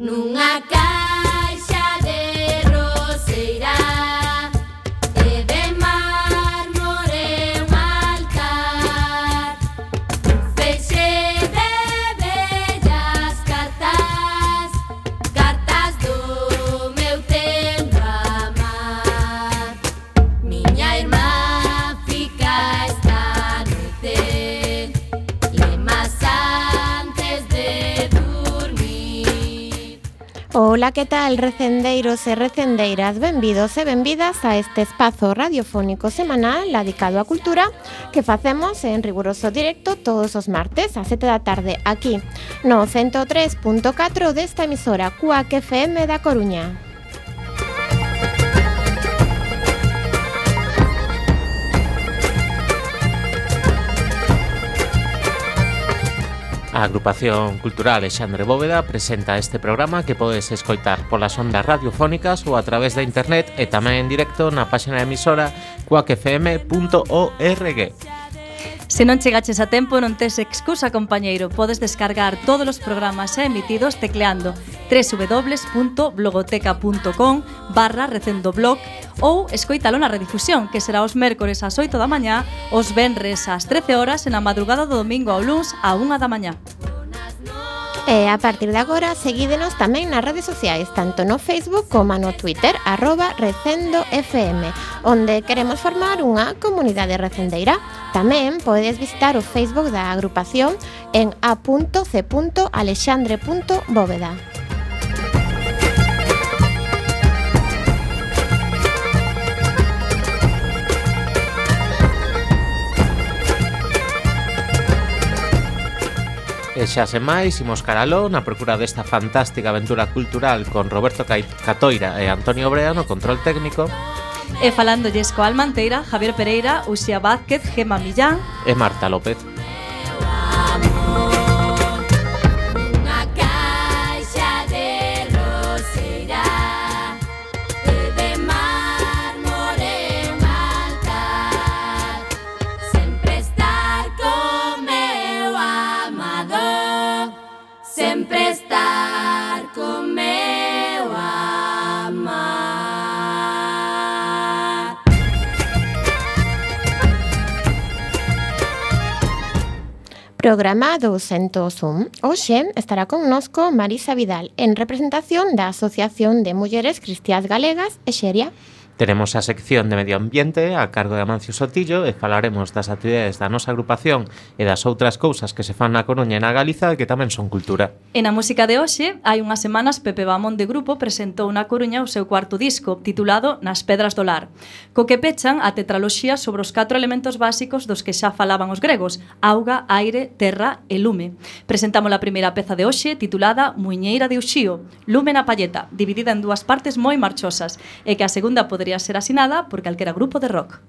nunha casa Ola, que tal, recendeiros e recendeiras? Benvidos e benvidas a este espazo radiofónico semanal dedicado á cultura que facemos en riguroso directo todos os martes a 7 da tarde aquí no 103.4 desta emisora CUAC FM da Coruña. A agrupación cultural Alexandre Bóveda presenta este programa que podes escoitar polas ondas radiofónicas ou a través da internet e tamén en directo na páxina da emisora coacfm.org. Se non chegaches a tempo, non tes excusa, compañeiro. Podes descargar todos os programas xa emitidos tecleando www.blogoteca.com barra recendo blog ou escoitalo na redifusión, que será os mércores ás 8 da mañá, os venres ás 13 horas e na madrugada do domingo ao luns a 1 da mañá. E a partir de agora, seguídenos tamén nas redes sociais, tanto no Facebook como no Twitter, arroba recendofm, onde queremos formar unha comunidade recendeira. Tamén podedes visitar o Facebook da agrupación en a.c.alexandre.bóveda. E xa se máis, imos caraló na procura desta fantástica aventura cultural con Roberto Catoira e Antonio Brea no control técnico. E falándolles co Almanteira, Javier Pereira, Uxía Vázquez, Gema Millán e Marta López. programa do Centosum. Hoxe estará connosco Marisa Vidal en representación da Asociación de Mulleres Cristiás Galegas e Xeria. Teremos a sección de Medio Ambiente a cargo de Amancio Sotillo e falaremos das actividades da nosa agrupación e das outras cousas que se fan na Coruña e na Galiza que tamén son cultura. E na música de hoxe, hai unhas semanas Pepe Bamón de Grupo presentou na Coruña o seu cuarto disco titulado Nas Pedras do Lar, co que pechan a tetraloxía sobre os catro elementos básicos dos que xa falaban os gregos, auga, aire, terra e lume. Presentamos a primeira peza de hoxe titulada Muñeira de Uxío, Lume na Palleta, dividida en dúas partes moi marchosas, e que a segunda podería podría ser asinada por calquera grupo de rock.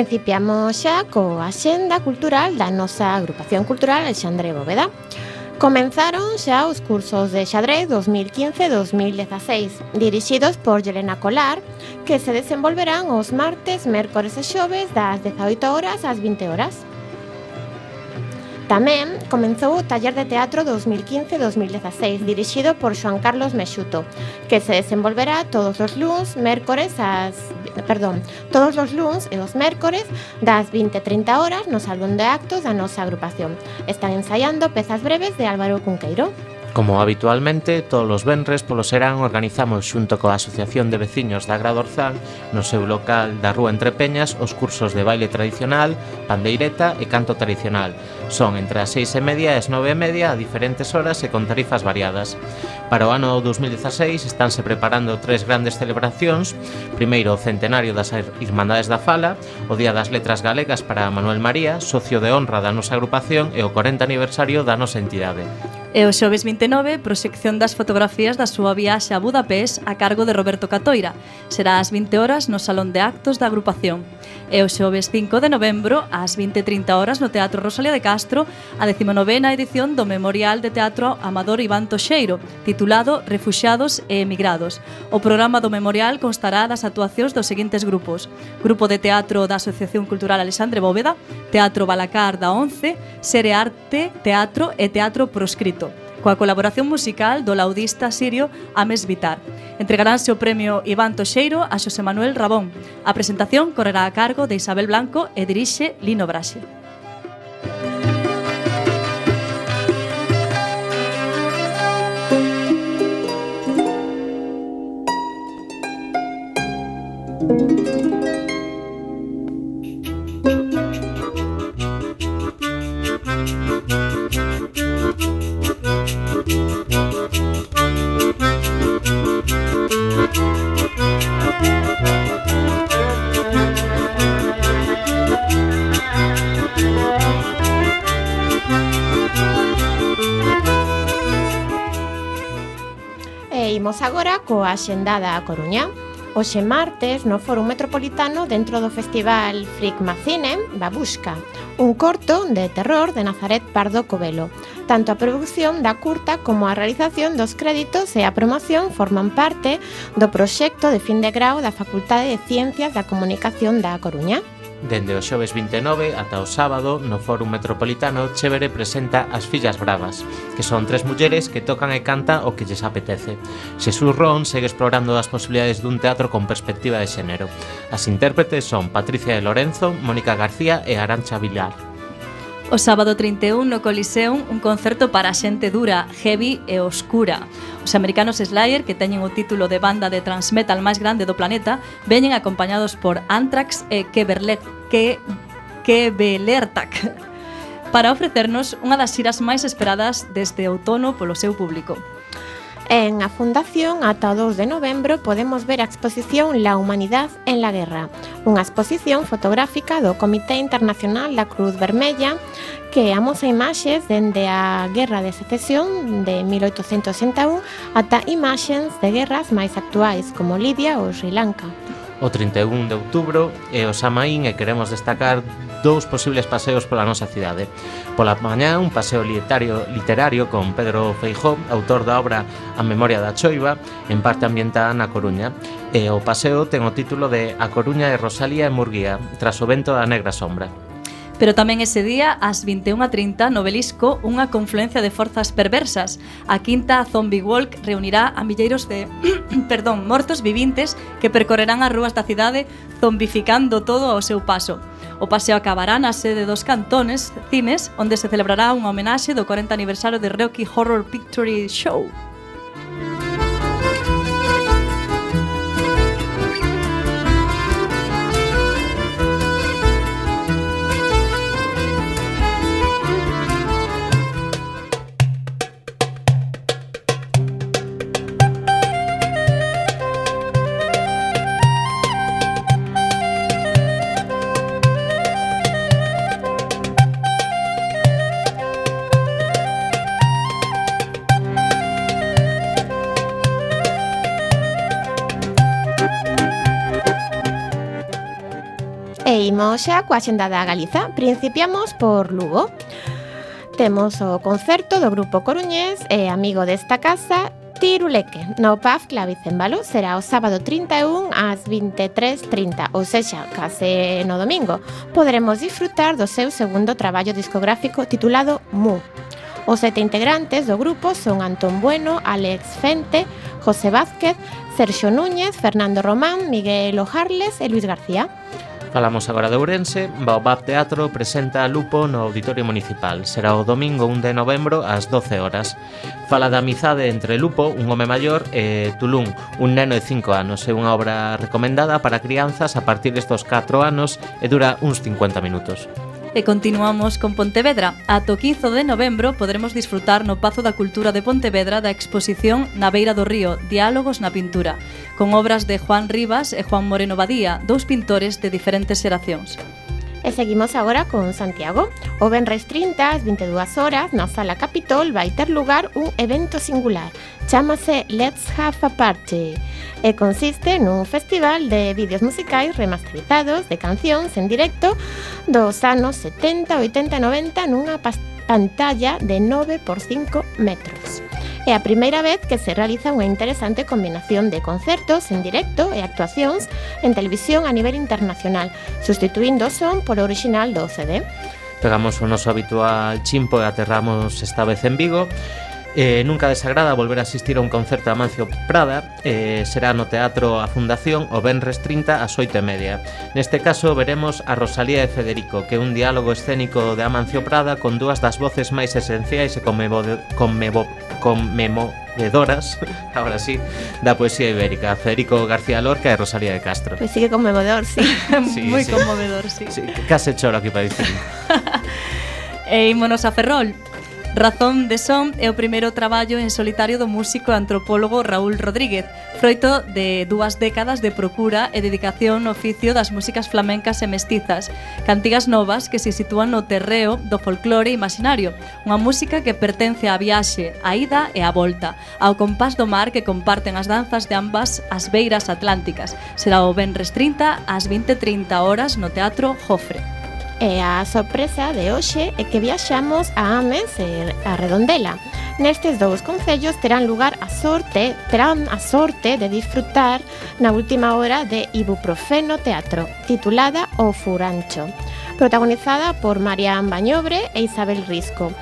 Principiamos xa coa xenda cultural da nosa agrupación cultural Alexandre Bóveda. Comenzaron xa os cursos de xadrez 2015-2016, dirixidos por Yelena Colar, que se desenvolverán os martes, mércores e xoves das 18 horas ás 20 horas. Tamén comenzou o Taller de Teatro 2015-2016, dirixido por Xoan Carlos Mexuto, que se desenvolverá todos os luns, mércores as perdón, todos os luns e os mércores das 20:30 horas no Salón de Actos da nosa agrupación. Están ensaiando pezas breves de Álvaro Cunqueiro. Como habitualmente, todos os venres polo serán organizamos xunto coa Asociación de Veciños da Grada Orzán no seu local da Rúa Entre Peñas os cursos de baile tradicional, pandeireta e canto tradicional Son entre as seis e media e as nove e media a diferentes horas e con tarifas variadas. Para o ano 2016 estánse preparando tres grandes celebracións. Primeiro, o centenario das Irmandades da Fala, o Día das Letras Galegas para Manuel María, socio de honra da nosa agrupación e o 40 aniversario da nosa entidade. E o xoves 29, proxección das fotografías da súa viaxe a Budapest a cargo de Roberto Catoira. Será ás 20 horas no Salón de Actos da agrupación e o xoves 5 de novembro ás 20.30 horas no Teatro Rosalía de Castro a 19ª edición do Memorial de Teatro Amador Iván Toxeiro titulado Refuxiados e Emigrados. O programa do Memorial constará das actuacións dos seguintes grupos Grupo de Teatro da Asociación Cultural Alexandre Bóveda, Teatro Balacar da 11, Sere Arte, Teatro e Teatro Proscrito coa colaboración musical do laudista sirio Ames Vitar. Entregaránse o premio Iván Toxeiro a Xosé Manuel Rabón. A presentación correrá a cargo de Isabel Blanco e dirixe Lino Braxe. E imos agora coa xendada a Coruña. Oxe martes, no Foro Metropolitano, dentro do Festival Frigma Cine, Babusca, un corto de terror de Nazaret Pardo Covelo. Tanto a produción da curta como a realización dos créditos e a promoción forman parte do proxecto de fin de grau da Facultade de Ciencias da Comunicación da Coruña. Dende o xoves 29 ata o sábado no Fórum Metropolitano Chévere presenta As Fillas Bravas, que son tres mulleres que tocan e canta o que lles apetece. Xesús Ron segue explorando as posibilidades dun teatro con perspectiva de xénero. As intérpretes son Patricia de Lorenzo, Mónica García e Arancha Vilar. O sábado 31 no Coliseum un concerto para a xente dura, heavy e oscura. Os americanos Slayer, que teñen o título de banda de transmetal máis grande do planeta, veñen acompañados por Anthrax e Keberlet, que Kebelertak para ofrecernos unha das xiras máis esperadas deste outono polo seu público. En a Fundación, ata o 2 de novembro, podemos ver a exposición La Humanidad en la Guerra, unha exposición fotográfica do Comité Internacional da Cruz Vermella que amosa imaxes dende a Guerra de Secesión de 1861 ata imaxes de guerras máis actuais como Lidia ou Sri Lanka. O 31 de outubro é o Samaín e queremos destacar dous posibles paseos pola nosa cidade. Pola mañá, un paseo literario, literario con Pedro Feijó, autor da obra A memoria da choiva, en parte ambientada na Coruña. E o paseo ten o título de A Coruña e Rosalía e Murguía, tras o vento da negra sombra. Pero tamén ese día, ás 21.30, no Belisco, unha confluencia de forzas perversas. A quinta Zombie Walk reunirá a milleiros de, perdón, mortos vivintes que percorrerán as rúas da cidade zombificando todo ao seu paso. O paseo acabará na sede dos Cantones Cines, onde se celebrará unha homenaxe do 40 aniversario de Rocky Horror Picture Show. Imos xa coa xenda da Galiza. Principiamos por Lugo. Temos o concerto do Grupo Coruñés e amigo desta casa, Tiruleque, no PAF Clavicémbalo, será o sábado 31 ás 23.30, ou sexa, case no domingo. Poderemos disfrutar do seu segundo traballo discográfico titulado Mu. Os sete integrantes do grupo son Antón Bueno, Alex Fente, José Vázquez, Sergio Núñez, Fernando Román, Miguel Ojarles e Luis García. Falamos agora de Ourense, Baobab Teatro presenta Lupo no Auditorio Municipal. Será o domingo 1 de novembro ás 12 horas. Fala da amizade entre Lupo, un home maior, e Tulum, un neno de 5 anos. É unha obra recomendada para crianzas a partir destos 4 anos e dura uns 50 minutos. E continuamos con Pontevedra. Ato 15 de novembro poderemos disfrutar no Pazo da Cultura de Pontevedra da exposición Na beira do río, Diálogos na pintura, con obras de Juan Rivas e Juan Moreno Badía, dous pintores de diferentes xeracións. E seguimos agora con Santiago. O Benres 30, ás 22 horas, na Sala Capitol vai ter lugar un evento singular. Chámase Let's Have a Party e consiste nun festival de vídeos musicais remasterizados de cancións en directo dos anos 70, 80 e 90 nunha pantalla de 9 por 5 metros. É a primeira vez que se realiza unha interesante combinación de concertos en directo e actuacións en televisión a nivel internacional, sustituindo o son por original do CD. Pegamos o noso habitual chimpo e aterramos esta vez en Vigo, Eh, nunca desagrada volver a asistir a un concerto a Mancio Prada eh, Será no Teatro a Fundación o Benres 30 ás 8 e media Neste caso veremos a Rosalía e Federico Que é un diálogo escénico de Amancio Prada Con dúas das voces máis esenciais e conmevo, conmevo, conmemoredoras, ahora sí, da poesía ibérica, Federico García Lorca e Rosalía de Castro. Pois pues conmovedor, sí. sí Moi sí. conmovedor, sí. sí. Case choro aquí para dicir. e eh, ímonos a Ferrol. Razón de Son é o primeiro traballo en solitario do músico e antropólogo Raúl Rodríguez, froito de dúas décadas de procura e dedicación no oficio das músicas flamencas e mestizas, cantigas novas que se sitúan no terreo do folclore imaginario, unha música que pertence á viaxe, á ida e á volta, ao compás do mar que comparten as danzas de ambas as beiras atlánticas. Será o Benres 30 ás 20.30 horas no Teatro Jofre. E a sorpresa de hoxe é que viaxamos a Ames e a Redondela. Nestes dous concellos terán lugar a sorte, terán a sorte de disfrutar na última hora de Ibuprofeno Teatro, titulada O Furancho, protagonizada por Marian Bañobre e Isabel Risco.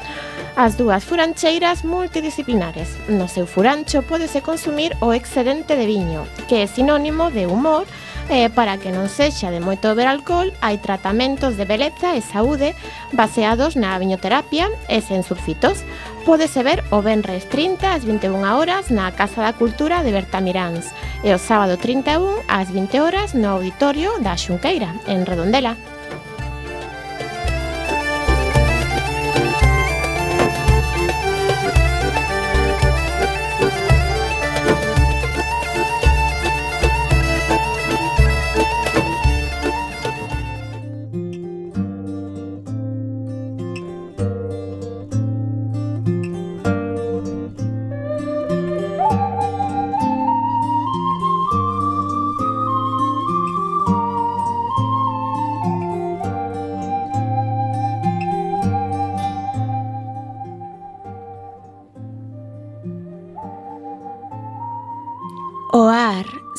As dúas furancheiras multidisciplinares. No seu furancho pódese consumir o excedente de viño, que é sinónimo de humor, E para que non sexa de moito beber alcohol, hai tratamentos de beleza e saúde baseados na viñoterapia e sen sulfitos. Pódese ver o Benres 30 ás 21 horas na Casa da Cultura de Bertamiráns e o sábado 31 ás 20 horas no Auditorio da Xunqueira, en Redondela.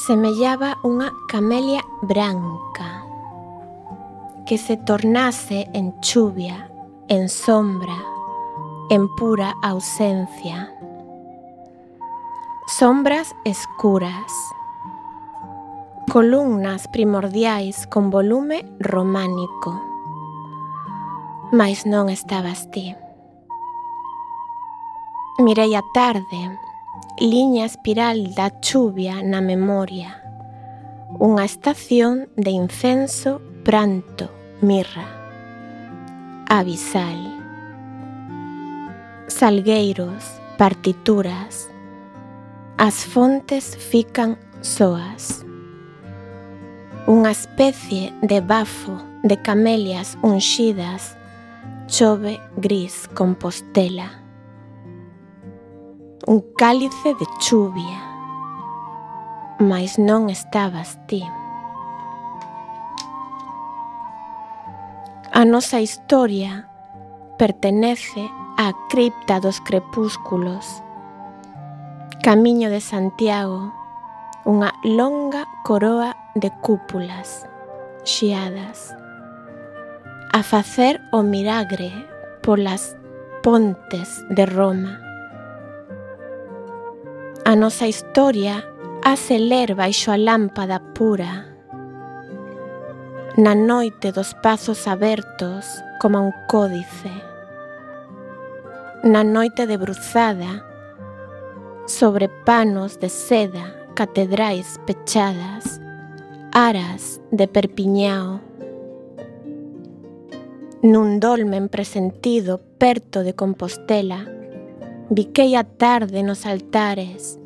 semellaba unha camelia branca que se tornase en chuvia, en sombra, en pura ausencia. Sombras escuras, columnas primordiais con volume románico. Mais non estabas ti. Mirei a tarde, liña espiral da chuvia na memoria, unha estación de incenso, pranto, mirra, abisal, salgueiros, partituras, as fontes fican soas, unha especie de bafo de camelias unxidas, chove gris compostela un cálice de chuvia, mas non estabas ti. A nosa historia pertenece á cripta dos crepúsculos, Camiño de Santiago, unha longa coroa de cúpulas, xiadas, a facer o milagre polas pontes de Roma. A nosa historia acelera baixo a lámpada pura. Na noite dos pazos abertos como un códice. Na noite de bruzada, sobre panos de seda, catedrais pechadas, aras de Perpiñao. Nun dolmen presentido perto de Compostela, Viquei a tarde nos altares,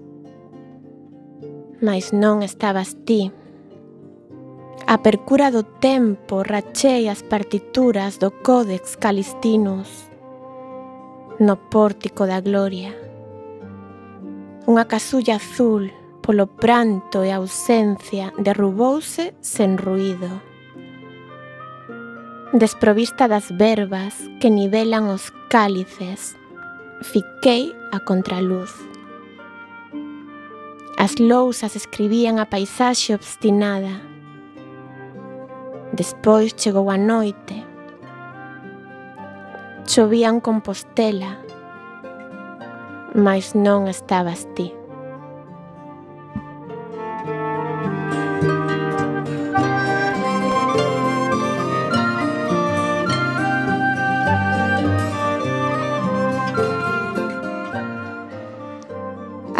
mas non estabas ti. A percura do tempo rachei as partituras do Códex Calistinus no pórtico da gloria. Unha casulla azul polo pranto e ausencia derrubouse sen ruído. Desprovista das verbas que nivelan os cálices fiquei a contraluz. As lousas escribían a paisaxe obstinada. Despois chegou a noite. Chovían Compostela, mas non estabas ti.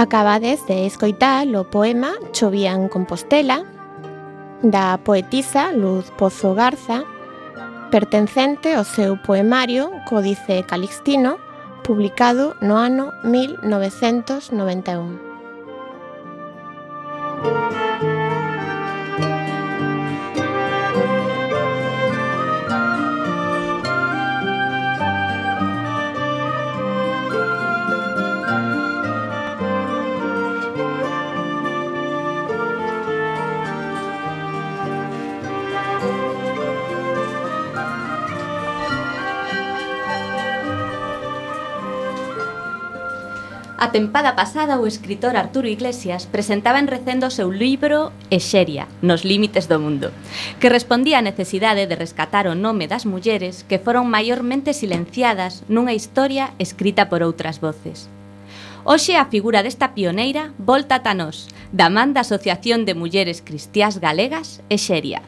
Acabades de escoitar o poema Chovía en Compostela da poetisa Luz Pozo Garza pertencente ao seu poemario Códice Calixtino publicado no ano 1991. A tempada pasada o escritor Arturo Iglesias presentaba en recendo o seu libro Exeria, nos límites do mundo, que respondía á necesidade de rescatar o nome das mulleres que foron maiormente silenciadas nunha historia escrita por outras voces. Hoxe a figura desta pioneira volta a Tanós, da man da Asociación de Mulleres Cristiás Galegas Exeria.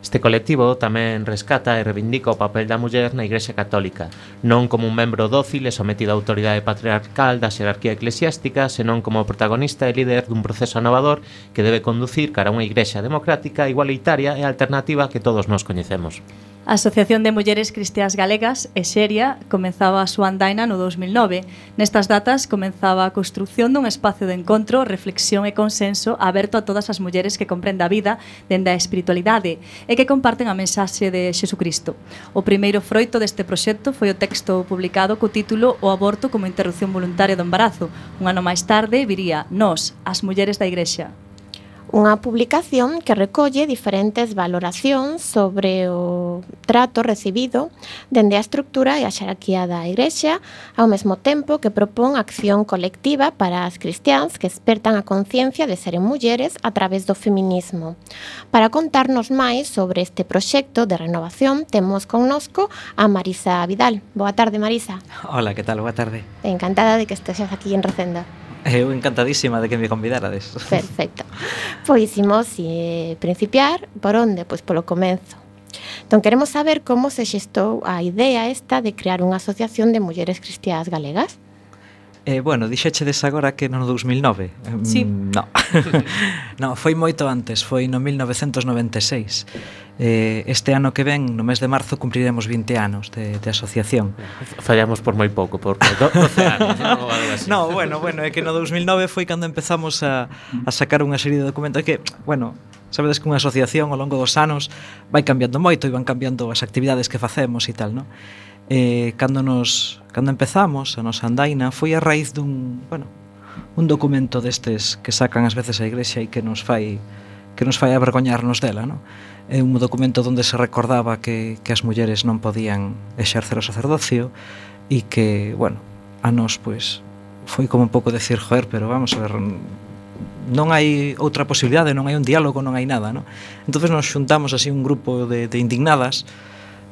Este colectivo tamén rescata e reivindica o papel da muller na Igrexa Católica, non como un membro dócil e sometido á autoridade patriarcal da xerarquía eclesiástica, senón como protagonista e líder dun proceso innovador que debe conducir cara a unha Igrexa democrática, igualitaria e alternativa que todos nos coñecemos. A Asociación de Mulleres Cristiás Galegas Exeria, comenzaba a súa andaina no 2009. Nestas datas comenzaba a construción dun espacio de encontro, reflexión e consenso aberto a todas as mulleres que comprenden a vida dende a espiritualidade e que comparten a mensaxe de Xesucristo. O primeiro froito deste proxecto foi o texto publicado co título O aborto como interrupción voluntaria do embarazo. Un ano máis tarde viría Nos, as mulleres da Igrexa unha publicación que recolle diferentes valoracións sobre o trato recibido dende a estructura e a xerarquía da Igrexa, ao mesmo tempo que propón acción colectiva para as cristiáns que espertan a conciencia de seren mulleres a través do feminismo. Para contarnos máis sobre este proxecto de renovación, temos connosco a Marisa Vidal. Boa tarde, Marisa. Hola, que tal? Boa tarde. Encantada de que estexas aquí en Recenda. Eu encantadísima de que me convidarades. Perfecto. Pois imos eh, principiar por onde? Pois polo comenzo. Entón, queremos saber como se xestou a idea esta de crear unha asociación de mulleres cristiás galegas. Eh, bueno, dixéchedes agora que no 2009. Mm, sí. Mm, no. no, foi moito antes, foi no 1996. Eh, este ano que ven, no mes de marzo, cumpriremos 20 anos de, de asociación. Fallamos por moi pouco, por 12 anos, non? no, bueno, bueno, é que no 2009 foi cando empezamos a, a sacar unha serie de documentos que, bueno, sabedes que unha asociación ao longo dos anos vai cambiando moito e van cambiando as actividades que facemos e tal, non? eh, cando nos cando empezamos a nosa andaina foi a raíz dun, bueno, un documento destes que sacan ás veces a igrexa e que nos fai que nos fai avergoñarnos dela, non? É un documento onde se recordaba que, que as mulleres non podían exercer o sacerdocio e que, bueno, a nos, pois, foi como un pouco decir, joder, pero vamos a ver, non hai outra posibilidade, non hai un diálogo, non hai nada, non? Entón nos xuntamos así un grupo de, de indignadas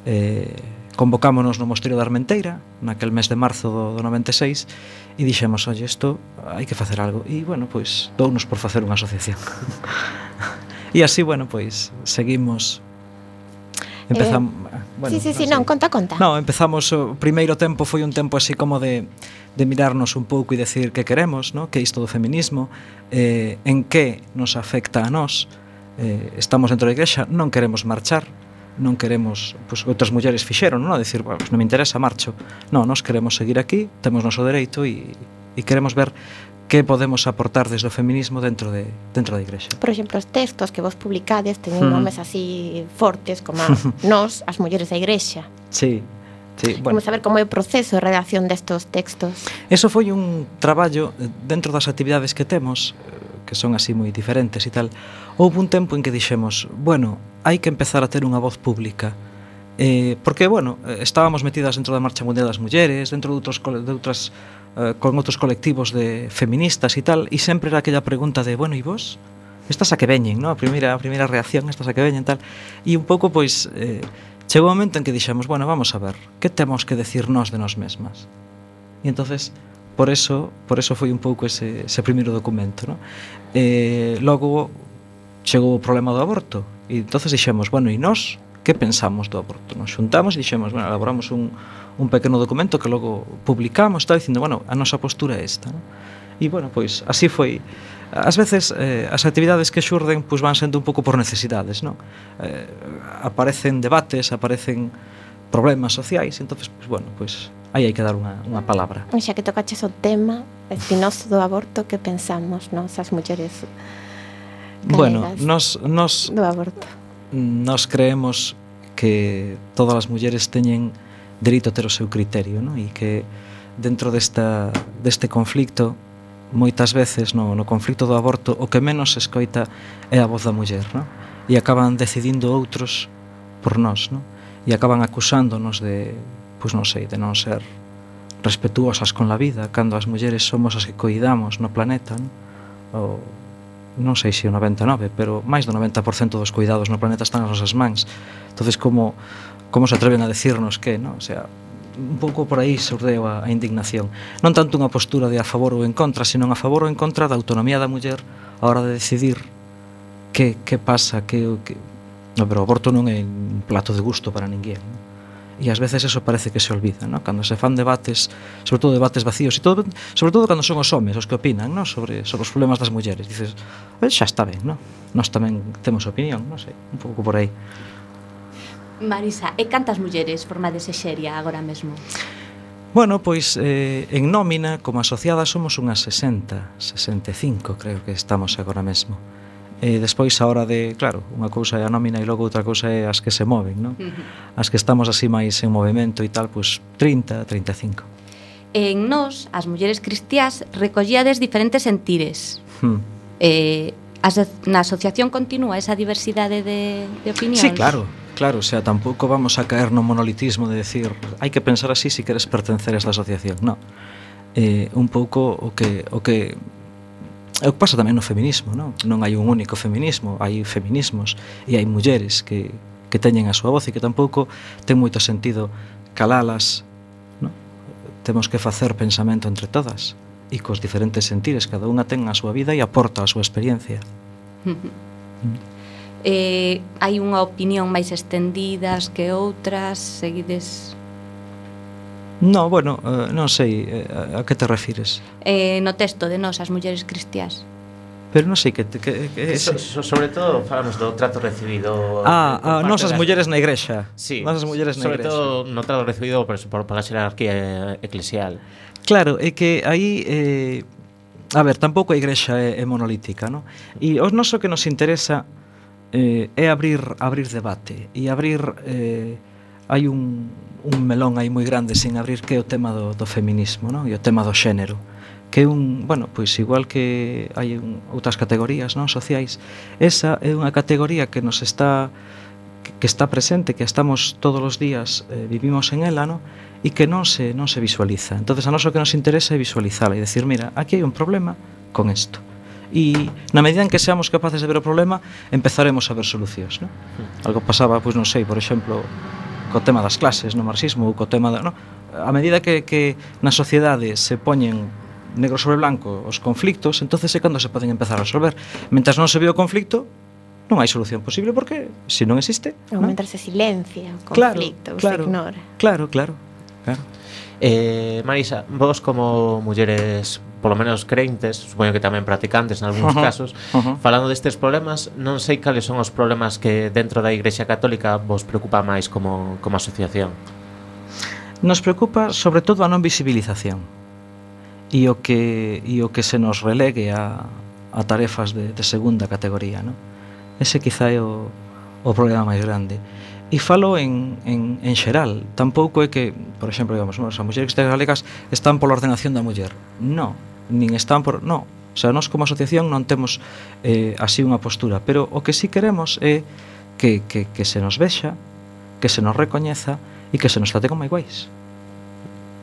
eh, convocámonos no Mosteiro da Armenteira naquel mes de marzo do, do 96 e dixemos, oye, isto hai que facer algo e, bueno, pois, dounos por facer unha asociación. E así, bueno, pois, seguimos. Empezamos eh, eh, bueno, sí, sí, sí, non, conta, conta. No, empezamos, o primeiro tempo foi un tempo así como de, de mirarnos un pouco e decir que queremos, no? que isto do feminismo eh, en que nos afecta a nós eh, estamos dentro da igrexa, non queremos marchar non queremos, pois outras mulleres fixeron, non? A Decir, bueno, pois non me interesa, marcho. Non, nós queremos seguir aquí, temos noso dereito e, e queremos ver que podemos aportar desde o feminismo dentro de dentro da igrexa. Por exemplo, os textos que vos publicades teñen mm. nomes así fortes como Nós, as mulleres da igrexa. Sí. Sí, bueno. Vamos a ver como é o proceso de redacción destos textos. Eso foi un traballo eh, dentro das actividades que temos que son así moi diferentes e tal, houve un tempo en que dixemos, bueno, hai que empezar a ter unha voz pública, Eh, porque, bueno, estábamos metidas dentro da Marcha Mundial das Mulleres, dentro de outros, de outras, eh, con outros colectivos de feministas e tal, e sempre era aquella pregunta de, bueno, e vos? Estas a que veñen, no? a, primeira, a primeira reacción, estas a que veñen tal. E un pouco, pois, eh, chegou un momento en que dixemos, bueno, vamos a ver, que temos que decir nós de nós mesmas? E entonces por eso, por eso foi un pouco ese, ese primeiro documento, no? Eh, logo chegou o problema do aborto e entonces dixemos, bueno, e nós que pensamos do aborto? Nos xuntamos e dixemos, bueno, elaboramos un, un pequeno documento que logo publicamos, está dicindo, bueno, a nosa postura é esta, non? E, bueno, pois, así foi Ás veces eh, as actividades que xurden pois van sendo un pouco por necesidades, non? Eh, aparecen debates, aparecen problemas sociais, entonces pois bueno, pois aí hai que dar unha, unha palabra. Xa que tocaches o tema espinoso do aborto, que pensamos non as mulleres bueno, nos, nos, do aborto? Nos creemos que todas as mulleres teñen dereito a ter o seu criterio, non? E que dentro desta, deste conflicto moitas veces no, no conflicto do aborto o que menos se escoita é a voz da muller, non? E acaban decidindo outros por nós, non? E acaban acusándonos de, pois non sei, de non ser respetuosas con la vida, cando as mulleres somos as que coidamos no planeta, non? o, non sei se o 99, pero máis do 90% dos cuidados no planeta están nas nosas mans. Entonces como como se atreven a decirnos que, non? O sea, un pouco por aí surdeu a, a indignación. Non tanto unha postura de a favor ou en contra, senón a favor ou en contra da autonomía da muller a hora de decidir que, que pasa, que, que... No, pero o aborto non é un plato de gusto para ninguén. Non? e ás veces eso parece que se olvida, ¿no? Cando se fan debates, sobre todo debates vacíos, e todo, sobre todo cando son os homes os que opinan, ¿no? Sobre, sobre os problemas das mulleres. Dices, xa está ben, ¿no? Nós tamén temos opinión, non sei, un pouco por aí. Marisa, e cantas mulleres formades e xeria agora mesmo? Bueno, pois eh, en nómina, como asociada, somos unhas 60, 65, creo que estamos agora mesmo. E despois a hora de, claro, unha cousa é a nómina e logo outra cousa é as que se moven, non? Uh -huh. As que estamos así máis en movimento e tal, pois 30, 35. En nós, as mulleres cristiás, recollíades diferentes sentires. Hmm. Eh, as, na asociación continúa esa diversidade de, de opinións? Sí, claro, claro, o sea, tampouco vamos a caer no monolitismo de decir hai que pensar así se si queres pertencer a esta asociación, non. Eh, un pouco o que, o que É o que pasa tamén no feminismo, non? Non hai un único feminismo, hai feminismos e hai mulleres que, que teñen a súa voz e que tampouco ten moito sentido calalas, non? Temos que facer pensamento entre todas e cos diferentes sentires, cada unha ten a súa vida e aporta a súa experiencia. Eh, hai unha opinión máis estendidas que outras, seguides No, bueno, eh, non sei eh, a que te refires. Eh, no texto de nós, as mulleres cristiás. Pero non sei que, que, que so, so, sobre todo falamos do trato recibido Ah, ah nosas mulleres na igrexa. Sí, nosas mulleres na sobre igrexa. Sobre todo no trato recibido por, por, pola xerarquía eh, eclesial. Claro, é que aí eh, a ver, tampouco a igrexa é, é monolítica, non? E o noso que nos interesa eh, é abrir abrir debate e abrir eh, hai un, un melón aí moi grande sin abrir que é o tema do, do feminismo non? e o tema do xénero que é un, bueno, pois igual que hai un, outras categorías non sociais esa é unha categoría que nos está que está presente, que estamos todos os días eh, vivimos en ela, no? e que non se non se visualiza. Entonces a noso que nos interesa é visualizala e decir, mira, aquí hai un problema con isto. E na medida en que seamos capaces de ver o problema, empezaremos a ver solucións, ¿no? Hmm. Algo pasaba, pois non sei, por exemplo, co tema das clases no marxismo ou co tema da, no? a medida que, que na sociedade se poñen negro sobre blanco os conflictos, entonces é cando se poden empezar a resolver. Mentras non se ve o conflicto, non hai solución posible porque se non existe, ou non? mentre se silencia o conflicto, claro, claro, se ignora. Claro, claro. Claro. Eh, Marisa, vos como mulleres polo menos creintes, supoño que tamén practicantes en algúns uh -huh. casos, uh -huh. falando destes problemas, non sei cales son os problemas que dentro da Igrexa Católica vos preocupa máis como, como asociación. Nos preocupa sobre todo a non visibilización e o que, e o que se nos relegue a, a tarefas de, de segunda categoría. No? Ese quizá é o, o problema máis grande. E falo en, en, en xeral, tampouco é que, por exemplo, digamos, as mulleres cristianas galegas están pola ordenación da muller. No, nin están por... No, o sea, nós como asociación non temos eh, así unha postura, pero o que sí queremos é que, que, que se nos vexa, que se nos recoñeza e que se nos trate como iguais.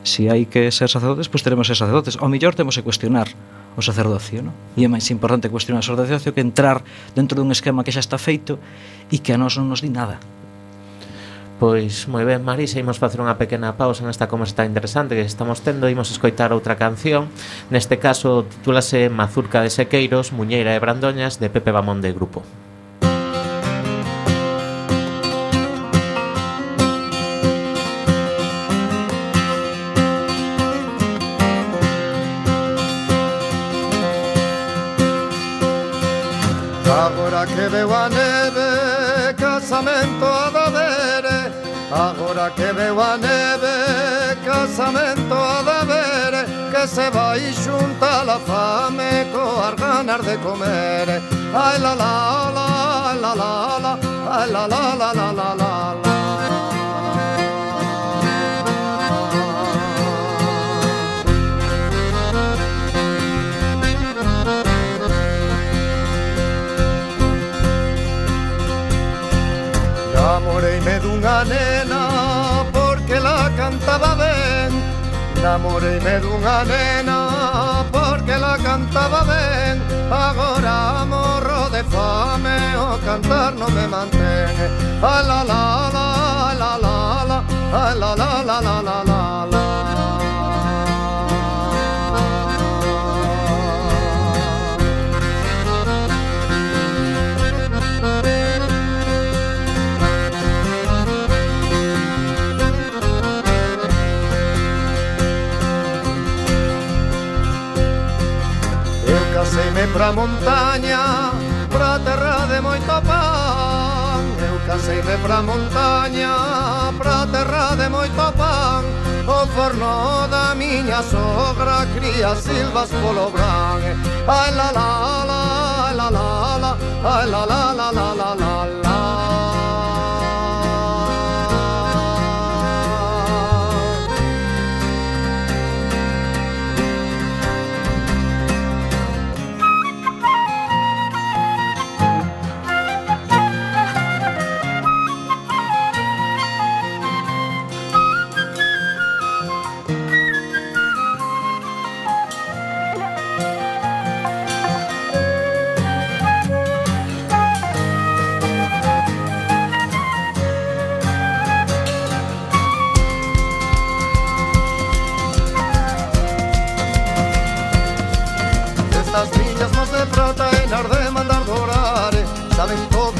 Se si hai que ser sacerdotes, pois teremos que ser sacerdotes. O millor temos que cuestionar o sacerdocio, non? E é máis importante cuestionar o sacerdocio que entrar dentro dun esquema que xa está feito e que a nós non nos di nada. Pois moi ben, Marisa, imos facer unha pequena pausa nesta conversa tan interesante que estamos tendo, imos escoitar outra canción. Neste caso, titúlase Mazurca de Sequeiros, Muñeira e Brandoñas de Pepe Bamón de Grupo. Agora que veo a neve, casamento Agora que veo a neve, casamento a da vere Que se vai xunta la fame coas ganas de comer Ai la la la, ai la la la, ai la la la la la la la Namoreime dunha nena porque la cantaba ben Namoreime dunha nena porque la cantaba ben. Agora morro de fame o cantar non me mantén A ah, la la la la la la ah, la la la la la la. Tirarme pra montaña, pra terra de moito pan Eu caseime pra montaña, pra terra de moito pan O forno da miña sogra cría silvas polo bran Ai la la la, ai la la la, ai la la la la la la la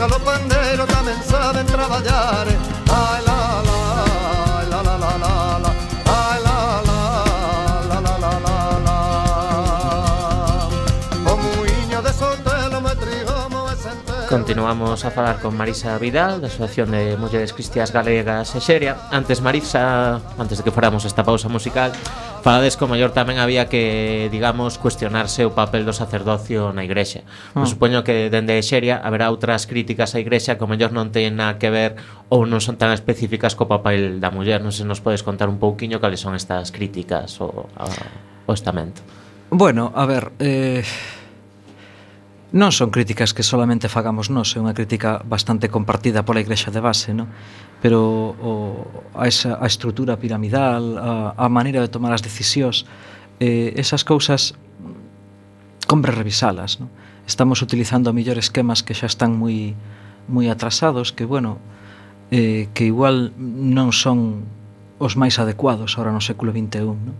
Porque los pandeiros tamén saben traballar Ai la la, ai la la la la la. Ai la la, la la la la la. O muiño de sotelo me trigomo e sentero Continuamos a falar con Marisa Vidal da Asociación de Mulleres Cristias Galegas e Xeria. Antes Marisa, antes de que faramos esta pausa musical falades que o mellor tamén había que, digamos, cuestionarse o papel do sacerdocio na igrexa. Ah. Oh. Supoño que dende Xeria haberá outras críticas á igrexa que o mellor non teñen nada que ver ou non son tan específicas co papel da muller. Non se nos podes contar un pouquiño cales son estas críticas ao, ao estamento. Bueno, a ver, eh, non son críticas que solamente fagamos nós, é unha crítica bastante compartida pola Igrexa de base, non? pero o, a, esa, a estrutura piramidal, a, a maneira de tomar as decisións, eh, esas cousas compre revisalas. ¿no? Estamos utilizando a mellor esquemas que xa están moi moi atrasados, que, bueno, eh, que igual non son os máis adecuados ahora no século XXI. ¿no?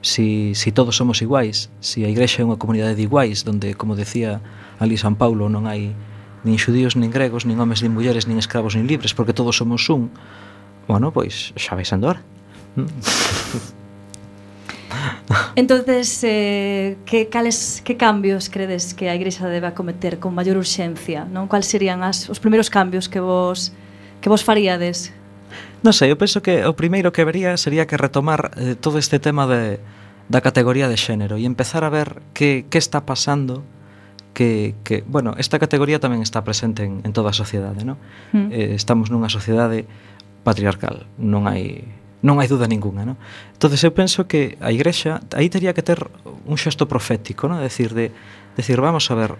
Si, si todos somos iguais, si a Igrexa é unha comunidade de iguais, donde, como decía ali San Paulo, non hai nin xudíos, nin gregos, nin homes, nin mulleres, nin escravos, nin libres, porque todos somos un, bueno, pois xa vais andor. Entonces, eh, que cales que cambios credes que a Igrexa debe acometer con maior urxencia, non? Cal serían as os primeiros cambios que vos que vos faríades? Non sei, eu penso que o primeiro que vería sería que retomar eh, todo este tema de da categoría de xénero e empezar a ver que que está pasando que, que bueno, esta categoría tamén está presente en, en toda a sociedade, non? Mm. Eh, estamos nunha sociedade patriarcal, non hai non hai duda ninguna, non? Entonces eu penso que a Igrexa aí teria que ter un xesto profético, non? Decir de decir, vamos a ver,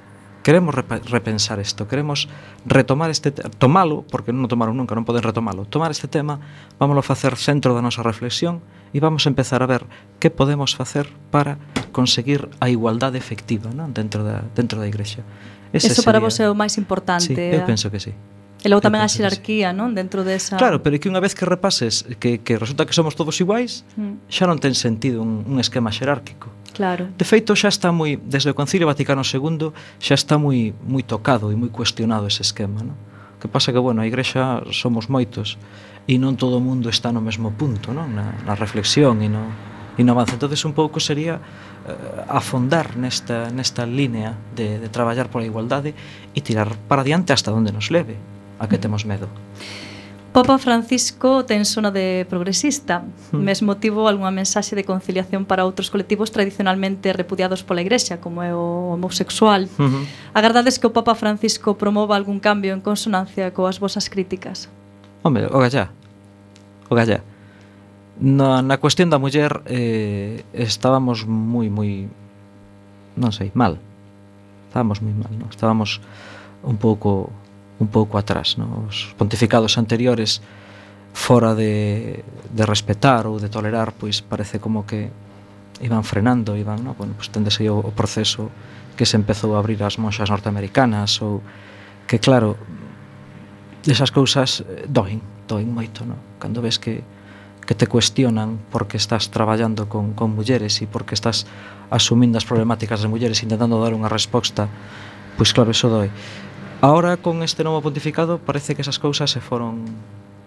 Queremos repensar isto, queremos retomar este tomalo, porque non o tomaron nunca, non poden retomalo. Tomar este tema, vámoslo facer centro da nosa reflexión e vamos a empezar a ver que podemos facer para conseguir a igualdade efectiva non? dentro da dentro da igrexa. Ese Eso sería... para vos é o máis importante. Sí, eu penso que sí. E logo tamén a xerarquía, non? Dentro desa... Claro, pero é que unha vez que repases que, que resulta que somos todos iguais, mm. xa non ten sentido un, un esquema xerárquico Claro. De feito xa está moi desde o Concilio Vaticano II xa está moi moi tocado e moi cuestionado ese esquema, non? Que pasa que bueno, a Igrexa somos moitos e non todo o mundo está no mesmo punto, non? Na, na reflexión e no e no avance. Entonces un pouco sería eh, afondar nesta nesta línea de de traballar pola igualdade e tirar para diante hasta onde nos leve, a que mm. temos medo. Papa Francisco ten sona de progresista. Hmm. Mesmo tivo algunha mensaxe de conciliación para outros colectivos tradicionalmente repudiados pola Igrexa, como é o homosexual. Hmm. Uh -huh. Agardades que o Papa Francisco promova algún cambio en consonancia coas vosas críticas? Home, o gallá. O gallá. Na, na cuestión da muller eh, estábamos moi, moi... non sei, mal. Estábamos moi mal, non? Estábamos un pouco un pouco atrás. No? Os pontificados anteriores fora de, de respetar ou de tolerar, pois parece como que iban frenando, iban, no? bueno, pois tendese o, o proceso que se empezou a abrir as monxas norteamericanas ou que claro, esas cousas eh, doen, doen moito, no? Cando ves que que te cuestionan porque estás traballando con, con mulleres e porque estás asumindo as problemáticas das mulleres intentando dar unha resposta, pois claro, eso doi. Ahora con este novo pontificado parece que esas cousas se foron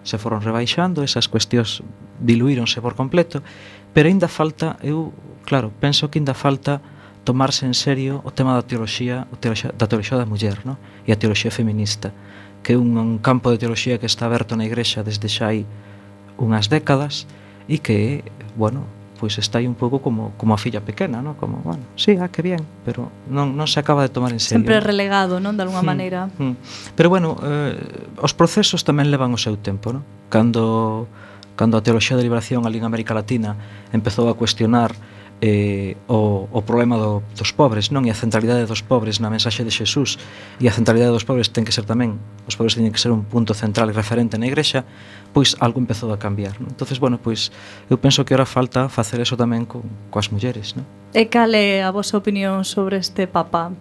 se foron rebaixando, esas cuestións diluíronse por completo, pero aínda falta, eu, claro, penso que aínda falta tomarse en serio o tema da teoloxía, o teoloxía da teoloxía da muller, no? e a teoloxía feminista, que é un, un campo de teoloxía que está aberto na igrexa desde xa hai unhas décadas e que, bueno, pois está aí un pouco como como a filla pequena, ¿no? Como, bueno, sí, ah, que bien, pero non non se acaba de tomar en serio. Sempre relegado, non, de algunha mm, maneira. Mm. Pero bueno, eh, os procesos tamén levan o seu tempo, ¿no? Cando cando a teoloxía da liberación ali en América Latina empezou a cuestionar eh, o, o problema do, dos pobres non e a centralidade dos pobres na mensaxe de Xesús e a centralidade dos pobres ten que ser tamén os pobres teñen que ser un punto central e referente na igrexa pois algo empezou a cambiar. Non? Entonces, bueno, pois eu penso que ora falta facer eso tamén co, coas mulleres, non? E cal é a vosa opinión sobre este papa?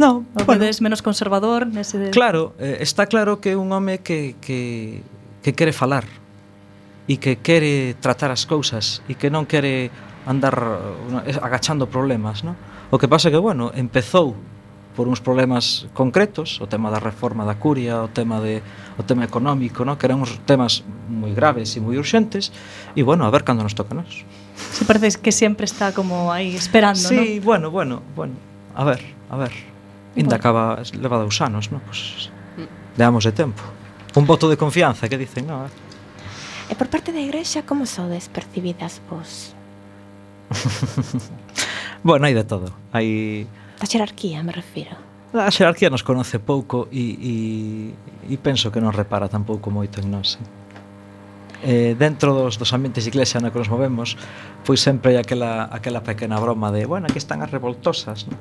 No, o bueno, vedes menos conservador nese de... Claro, eh, está claro que é un home que, que, que quere falar e que quere tratar as cousas e que non quere andar eh, agachando problemas, non? O que pasa que, bueno, empezou por uns problemas concretos, o tema da reforma da curia, o tema de o tema económico, no? que eran uns temas moi graves e moi urxentes, e bueno, a ver cando nos toca nós. Si parece que sempre está como aí esperando, sí, bueno, bueno, bueno, a ver, a ver. Inda bueno. acaba, leva dous anos, no? Pues, deamos de tempo. Un voto de confianza, que dicen, no, eh? E por parte da igrexa, como sodes percibidas vos? bueno, hai de todo. Hai Da xerarquía, me refiro. A xerarquía nos conoce pouco e, e, e penso que non repara tampouco moito en nós. Eh? eh, dentro dos, dos ambientes de iglesia na que nos movemos foi sempre aquela, aquela pequena broma de bueno, aquí están as revoltosas ¿no?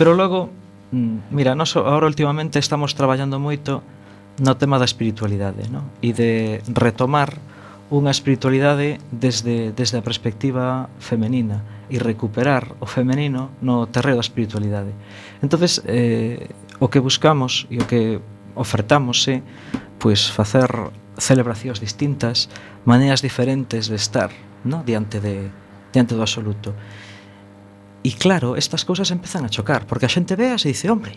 pero logo, mm, mira, nos ahora últimamente estamos traballando moito no tema da espiritualidade ¿no? e de retomar unha espiritualidade desde, desde a perspectiva femenina e recuperar o femenino no terreo da espiritualidade. entonces eh, o que buscamos e o que ofertamos é pois, facer celebracións distintas, maneiras diferentes de estar no? diante, de, diante do absoluto. E claro, estas cousas empezan a chocar, porque a xente ve e dice, hombre,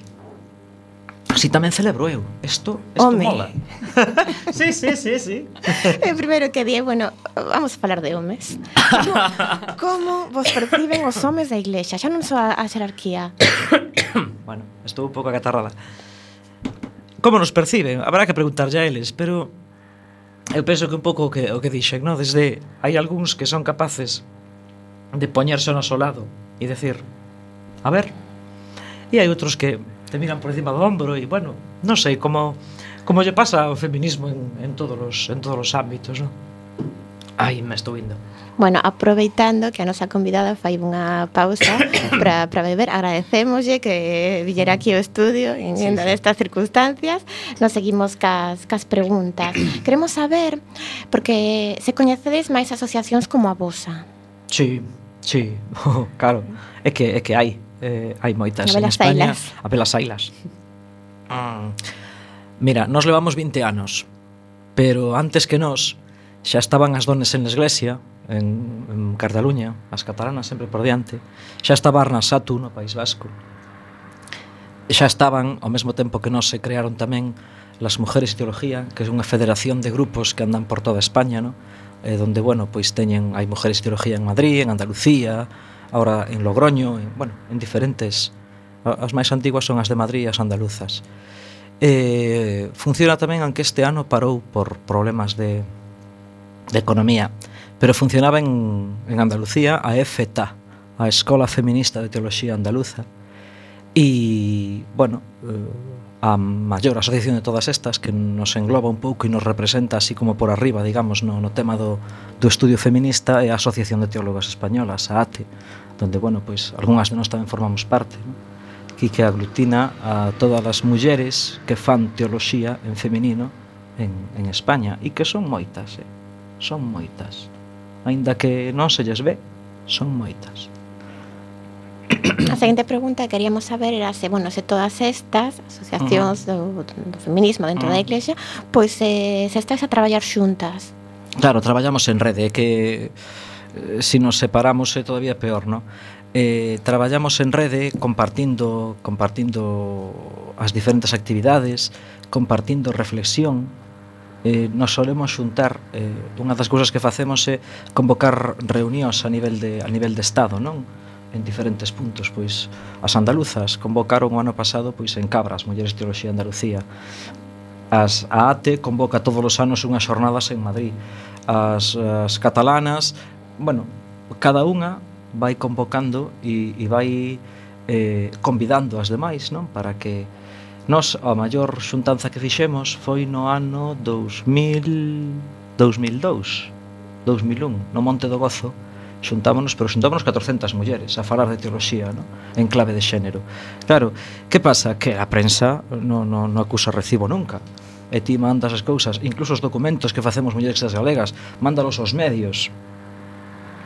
así tamén celebro eu. Isto, isto home. mola. sí, sí, sí, sí. Eh, o primeiro que di, bueno, vamos a falar de homes. Como, como vos perciben os homes da iglesia? Xa non só a, a xerarquía. bueno, estou un pouco acatarrada. Como nos perciben? Habrá que preguntarlle a eles, pero eu penso que un pouco o que, o que dixen, no? Desde hai algúns que son capaces de poñerse no noso lado e decir, a ver, e hai outros que te miran por encima do ombro e bueno, non sei como como lle pasa ao feminismo en, en todos os en todos os ámbitos, non? Ai, me estou indo. Bueno, aproveitando que a nosa convidada fai unha pausa para beber, agradecémoslle que villera aquí ao estudio en, sí, en sí. destas circunstancias. Nos seguimos cas, cas preguntas. Queremos saber, porque se coñecedes máis asociacións como a vosa. Sí, sí, claro. É que, é que hai eh, hai moitas en España. Ailas. A pelas Ailas. Mm. Mira, nos levamos 20 anos, pero antes que nós xa estaban as dones en Iglesia en, en Cardaluña, as catalanas sempre por diante, xa estaba Arnasatu no País Vasco, xa estaban, ao mesmo tempo que nós se crearon tamén las Mujeres y Teología, que é unha federación de grupos que andan por toda España, no? eh, donde, bueno, pois teñen, hai Mujeres de Teología en Madrid, en Andalucía, ahora en Logroño, en, bueno, en diferentes as máis antiguas son as de Madrid e as andaluzas. Eh, funciona tamén aunque este ano parou por problemas de, de economía, pero funcionaba en, en Andalucía a EFETA, a Escola Feminista de Teoloxía Andaluza. E, bueno, eh, a maior asociación de todas estas que nos engloba un pouco e nos representa así como por arriba, digamos, no, no tema do, do Estudio Feminista e a Asociación de Teólogas Españolas, a ATE, donde, bueno, pois, algunhas de nós tamén formamos parte, ¿no? que que aglutina a todas as mulleres que fan teoloxía en feminino en, en España e que son moitas, eh? son moitas. Ainda que non se lles ve, son moitas. A seguinte pregunta que queríamos saber era se, bueno, se todas estas asociacións uh -huh. do, do feminismo dentro uh -huh. da Iglesia pois eh, se estás a traballar xuntas. Claro, traballamos en rede, que se si nos separamos é todavía peor, non? Eh, traballamos en rede compartindo compartindo as diferentes actividades, compartindo reflexión. Eh, nos solemos xuntar, eh, unha das cousas que facemos é convocar reunións a nivel de a nivel de estado, non? en diferentes puntos, pois as andaluzas convocaron o ano pasado pois en Cabras, Mulleres Teoloxía Andalucía, As, a ATE convoca todos os anos unhas xornadas en Madrid. As, as catalanas, bueno, cada unha vai convocando e, e vai eh, convidando as demais, non? Para que nos a maior xuntanza que fixemos foi no ano 2000 2002, 2001, no Monte do Gozo, xuntámonos, pero xuntámonos 400 mulleres a falar de teoloxía, no? en clave de xénero. Claro, que pasa? Que a prensa non, no, no acusa recibo nunca e ti mandas as cousas, incluso os documentos que facemos mulleres das galegas, mándalos aos medios,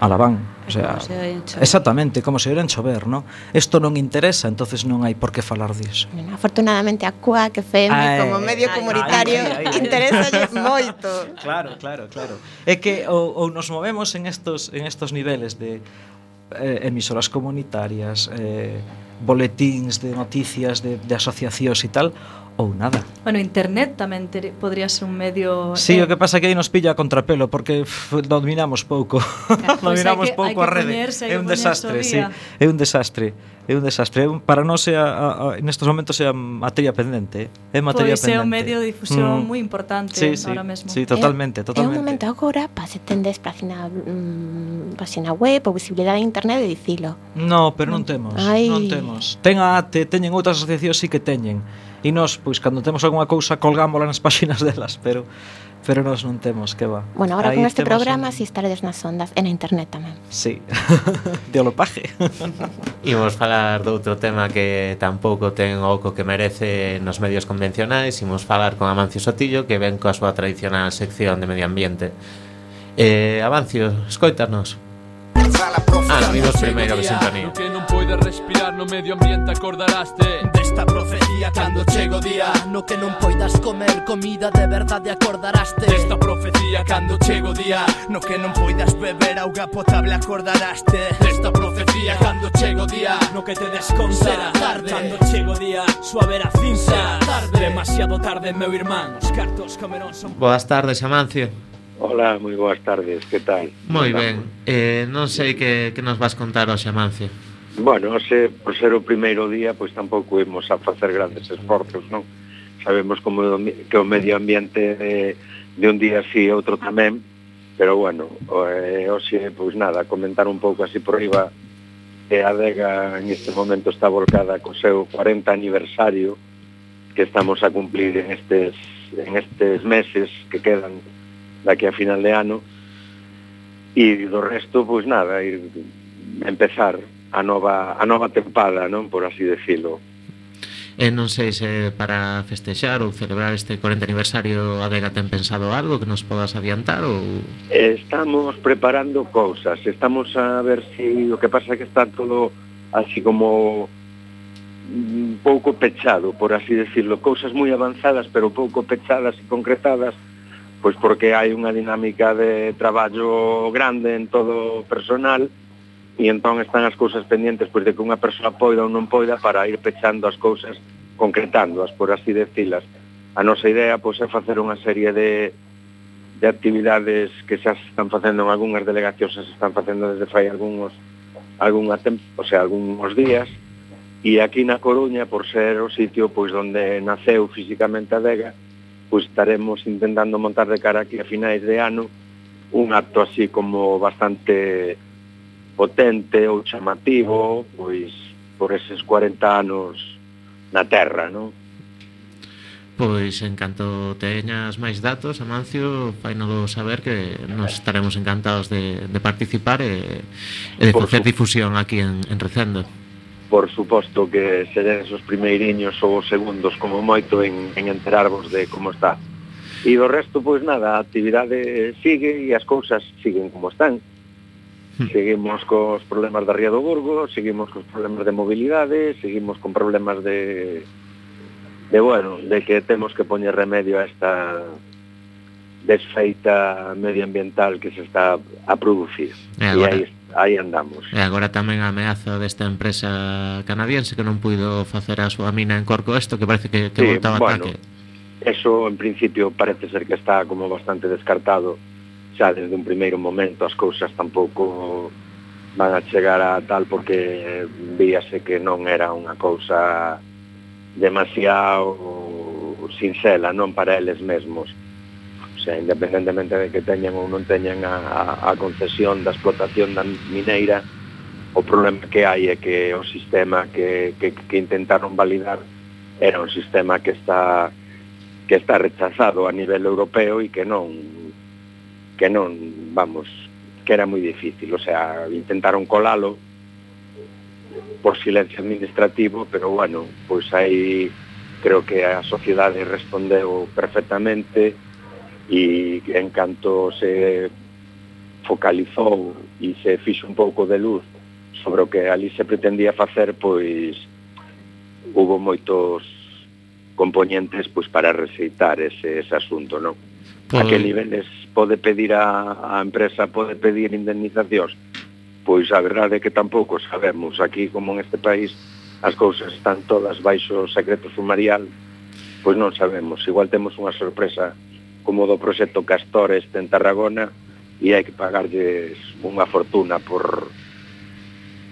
Alabán, o sea, como se exactamente como se oiran chover, ¿no? Isto non interesa, entonces non hai por que falar disso. Bueno, afortunadamente a CUA que FM ay, como medio ay, comunitario ay, interesa moito. Claro, claro, claro. É que ou, ou nos movemos en estos en estos niveles de eh, emisoras comunitarias, eh, boletins de noticias de, de asociacións e tal, ou nada. Bueno, internet tamén ter, podría ser un medio... Sí, eh... o que pasa é que aí nos pilla a contrapelo, porque f, dominamos pouco. Claro, pois dominamos que, pouco a rede. É un desastre, sí. É un desastre. É un desastre. Para nós, é a, a, nestes momentos, é a materia pendente. Eh. É materia pois pendente. Pois é un medio de difusión mm. moi importante sí, sí, ahora mesmo. Sí, totalmente, é, totalmente. É un momento agora para se tendes página, mm, página web ou visibilidade de internet de dicilo. No, pero non temos. Ai. Non temos. Ten a ATE, teñen outras asociacións, sí que teñen e nós, pois, cando temos algunha cousa, colgámola nas páxinas delas, pero pero nós non temos, que va. Bueno, agora con este programa un... si estaredes nas ondas e na internet tamén. Sí, de olopaje. imos falar doutro tema que tampouco ten o oco que merece nos medios convencionais, imos falar con Amancio Sotillo que ven coa súa tradicional sección de medio ambiente. Eh, Amancio, escoitarnos. Sala Ah, amigos primeiro que sintonía. No que non poides respirar no medio ambiente acordaraste Desta profecía cando chego día No que non poidas comer comida de verdade acordaraste Desta profecía cando chego día No que non poidas beber auga potable acordaraste Desta profecía cando chego día No que te desconserá tarde. Cando chego día suavera cinza. Tarde. Demasiado tarde meu irmán. Os cartos comerón son Boas tardes, Amancio. Hola, moi boas tardes, que tal? Moi ben, eh, non sei que, que nos vas contar hoxe, Amancio Bueno, se, por ser o primeiro día, pois tampouco imos a facer grandes esforzos, non? Sabemos como que o medio ambiente de, de un día así e outro tamén, pero bueno, eh, hoxe, pois nada, comentar un pouco así por riba que a Adega en este momento está volcada co seu 40 aniversario que estamos a cumplir en estes, en estes meses que quedan daqui a final de ano. E do resto, pois nada, ir empezar a nova, a nova tempada, non por así decirlo. E non sei se para festexar ou celebrar este 40 aniversario a Vega ten pensado algo que nos podas adiantar ou... Estamos preparando cousas, estamos a ver se si, o que pasa é que está todo así como un pouco pechado, por así decirlo, cousas moi avanzadas pero pouco pechadas e concretadas pois porque hai unha dinámica de traballo grande en todo o personal e entón están as cousas pendientes pois de que unha persoa poida ou non poida para ir pechando as cousas, concretándoas, por así decilas. A nosa idea pois é facer unha serie de de actividades que xa se están facendo en algunhas delegacións, se están facendo desde fai algúns algunha tempo, o sea, algúns días, e aquí na Coruña, por ser o sitio pois onde naceu físicamente a Vega, pois estaremos intentando montar de cara aquí a finais de ano un acto así como bastante potente ou chamativo, pois por eses 40 anos na terra, non? Pois en canto teñas máis datos, Amancio, fainolo saber que nos estaremos encantados de, de participar e, e de por facer difusión aquí en, en Recendo por suposto que seredes os primeiriños ou os segundos como moito en, en enterarvos de como está. E do resto, pois nada, a actividade sigue e as cousas siguen como están. Hmm. Seguimos cos problemas da Ría do Burgo, seguimos cos problemas de mobilidade, seguimos con problemas de de bueno, de que temos que poñer remedio a esta desfeita medioambiental que se está a producir. Eh, e aí está aí andamos. E agora tamén a ameaza desta empresa canadiense que non puido facer a súa mina en Corco esto, que parece que, que sí, voltaba bueno, ataque. Eso, en principio, parece ser que está como bastante descartado. Xa desde un primeiro momento as cousas tampouco van a chegar a tal porque víase que non era unha cousa demasiado sincela non para eles mesmos sea, independentemente de que teñan ou non teñan a, a concesión da explotación da mineira, o problema que hai é que o sistema que, que, que intentaron validar era un sistema que está que está rechazado a nivel europeo e que non que non, vamos, que era moi difícil, o sea, intentaron colalo por silencio administrativo, pero bueno, pois aí creo que a sociedade respondeu perfectamente, e en canto se focalizou e se fixo un pouco de luz sobre o que ali se pretendía facer, pois hubo moitos componentes pois para rexeitar ese, ese asunto, non? Pois... A que niveles pode pedir a, a empresa, pode pedir indemnizacións? Pois a verdade é que tampouco sabemos. Aquí, como en este país, as cousas están todas baixo secreto sumarial, pois non sabemos. Igual temos unha sorpresa como do proxecto Castor este en Tarragona e hai que pagarlles unha fortuna por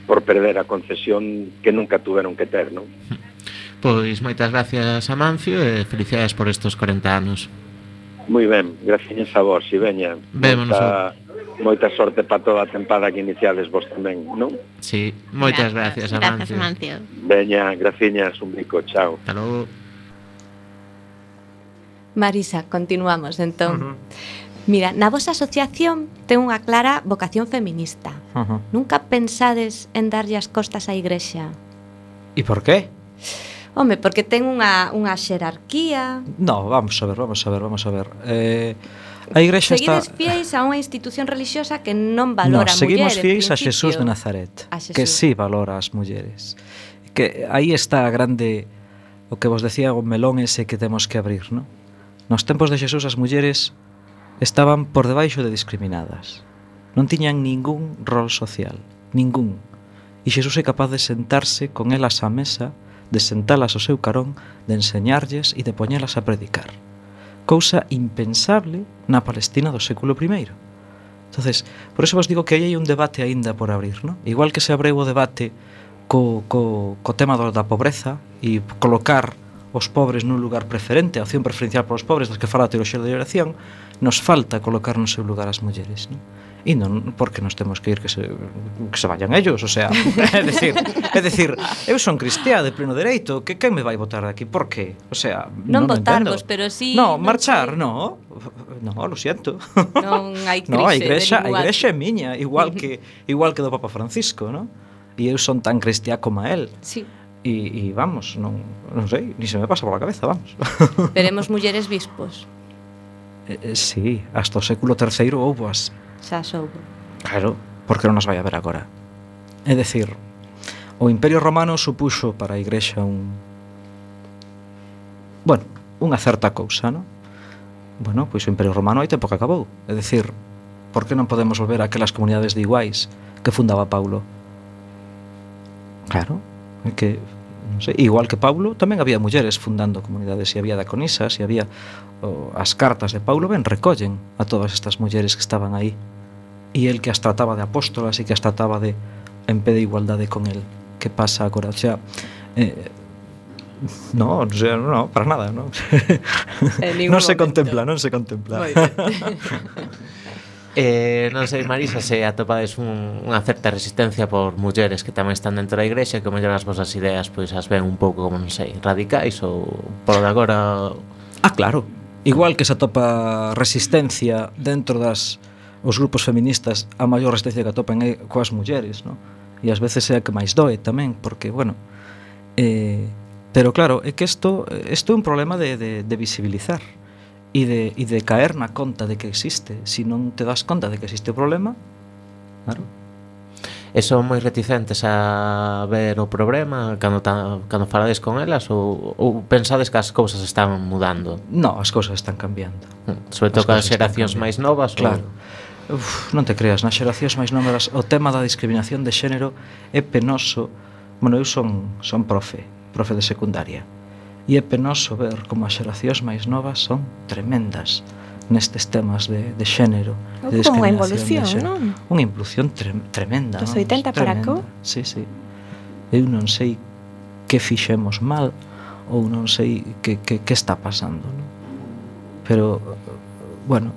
por perder a concesión que nunca tuveron que ter, non? Pois moitas gracias a Mancio e felicidades por estos 40 anos. Moi ben, graciñas a vos, Ibeña. Vémonos. Moita, a... moita sorte para toda a tempada que iniciades vos tamén, non? Sí, moitas gracias, gracias a Mancio. Gracias, Mancio. Veña, graciñas, un bico, chao. Hasta logo. Marisa, continuamos entón. Uh -huh. Mira, na vosa asociación ten unha clara vocación feminista. Uh -huh. Nunca pensades en darlle as costas á igrexa. E por qué? Home, porque ten unha, unha xerarquía... No, vamos a ver, vamos a ver, vamos a ver. Eh, a igrexa Seguides está... fieis a unha institución religiosa que non valora no, seguimos muller, fieis a Xesús de Nazaret, a Xesús. que sí valora as mulleres. Que aí está a grande... O que vos decía o melón ese que temos que abrir, non? Nos tempos de Xesús as mulleres estaban por debaixo de discriminadas. Non tiñan ningún rol social, ningún. E Xesús é capaz de sentarse con elas á mesa, de sentalas ao seu carón, de enseñarlles e de poñelas a predicar. Cousa impensable na Palestina do século I. Entonces, por eso vos digo que aí hai un debate aínda por abrir, ¿no? Igual que se abreu o debate co, co, co tema do, da pobreza e colocar os pobres nun lugar preferente, a opción preferencial para os pobres, das que fala a teoloxía da liberación, nos falta colocar no seu lugar as mulleres, non? E non porque nos temos que ir que se, que se vayan ellos, o sea, é decir, é decir, eu son cristiá de pleno dereito, que quen me vai votar daqui? Por qué? O sea, non, non votarvos, pero si sí, No, non marchar, sei. no. No, lo siento. Non hai crise. No, a igrexa, a igrexa é miña, igual que igual que do Papa Francisco, non? E eu son tan cristiá como el. Sí. E, e vamos, non, non sei, ni se me pasa pola cabeza, vamos. Veremos mulleres bispos. Eh, eh, sí, hasta o século III houbo as. Xa soubo. Claro, porque non nos vai a ver agora. É decir, o Imperio Romano supuxo para a Igrexa un... Bueno, unha certa cousa, non? Bueno, pois o Imperio Romano hai tempo que acabou. É decir, por que non podemos volver a aquelas comunidades de iguais que fundaba Paulo? Claro, que non sei, igual que Paulo, tamén había mulleres fundando comunidades, e había daconisas, e había o, as cartas de Paulo ben recollen a todas estas mulleres que estaban aí. E el que as trataba de apóstolas e que as trataba de en pé de igualdade con el. Que pasa agora? O sea, eh, No, o sea, no, para nada, ¿no? no se momento. contempla, no se contempla. Muy bien. Eh, non sei, Marisa, se atopades un, unha certa resistencia por mulleres que tamén están dentro da igrexa que mellor as vosas ideas pois as ven un pouco, como non sei, radicais ou por agora... Ah, claro. Igual que se atopa resistencia dentro das os grupos feministas, a maior resistencia que atopan é coas mulleres, non? E ás veces é a que máis doe tamén, porque, bueno... Eh, pero claro, é que isto é un problema de, de, de visibilizar e de, e de caer na conta de que existe. Se si non te das conta de que existe o problema, claro. E son moi reticentes a ver o problema cando, ta, cando falades con elas ou, ou pensades que as cousas están mudando? Non, as cousas están cambiando. Mm, sobre todo as xeracións máis novas? Claro. Ou... Uf, non te creas, nas xeracións máis novas o tema da discriminación de xénero é penoso. Bueno, eu son, son profe, profe de secundaria E é penoso ver como as xeracións máis novas son tremendas nestes temas de, de xénero, de discriminación. Unha evolución, non? Unha evolución tre, tremenda. Dos 80 para cá? Sí, sí. Eu non sei que fixemos mal ou non sei que, que, que está pasando, non? Pero, bueno,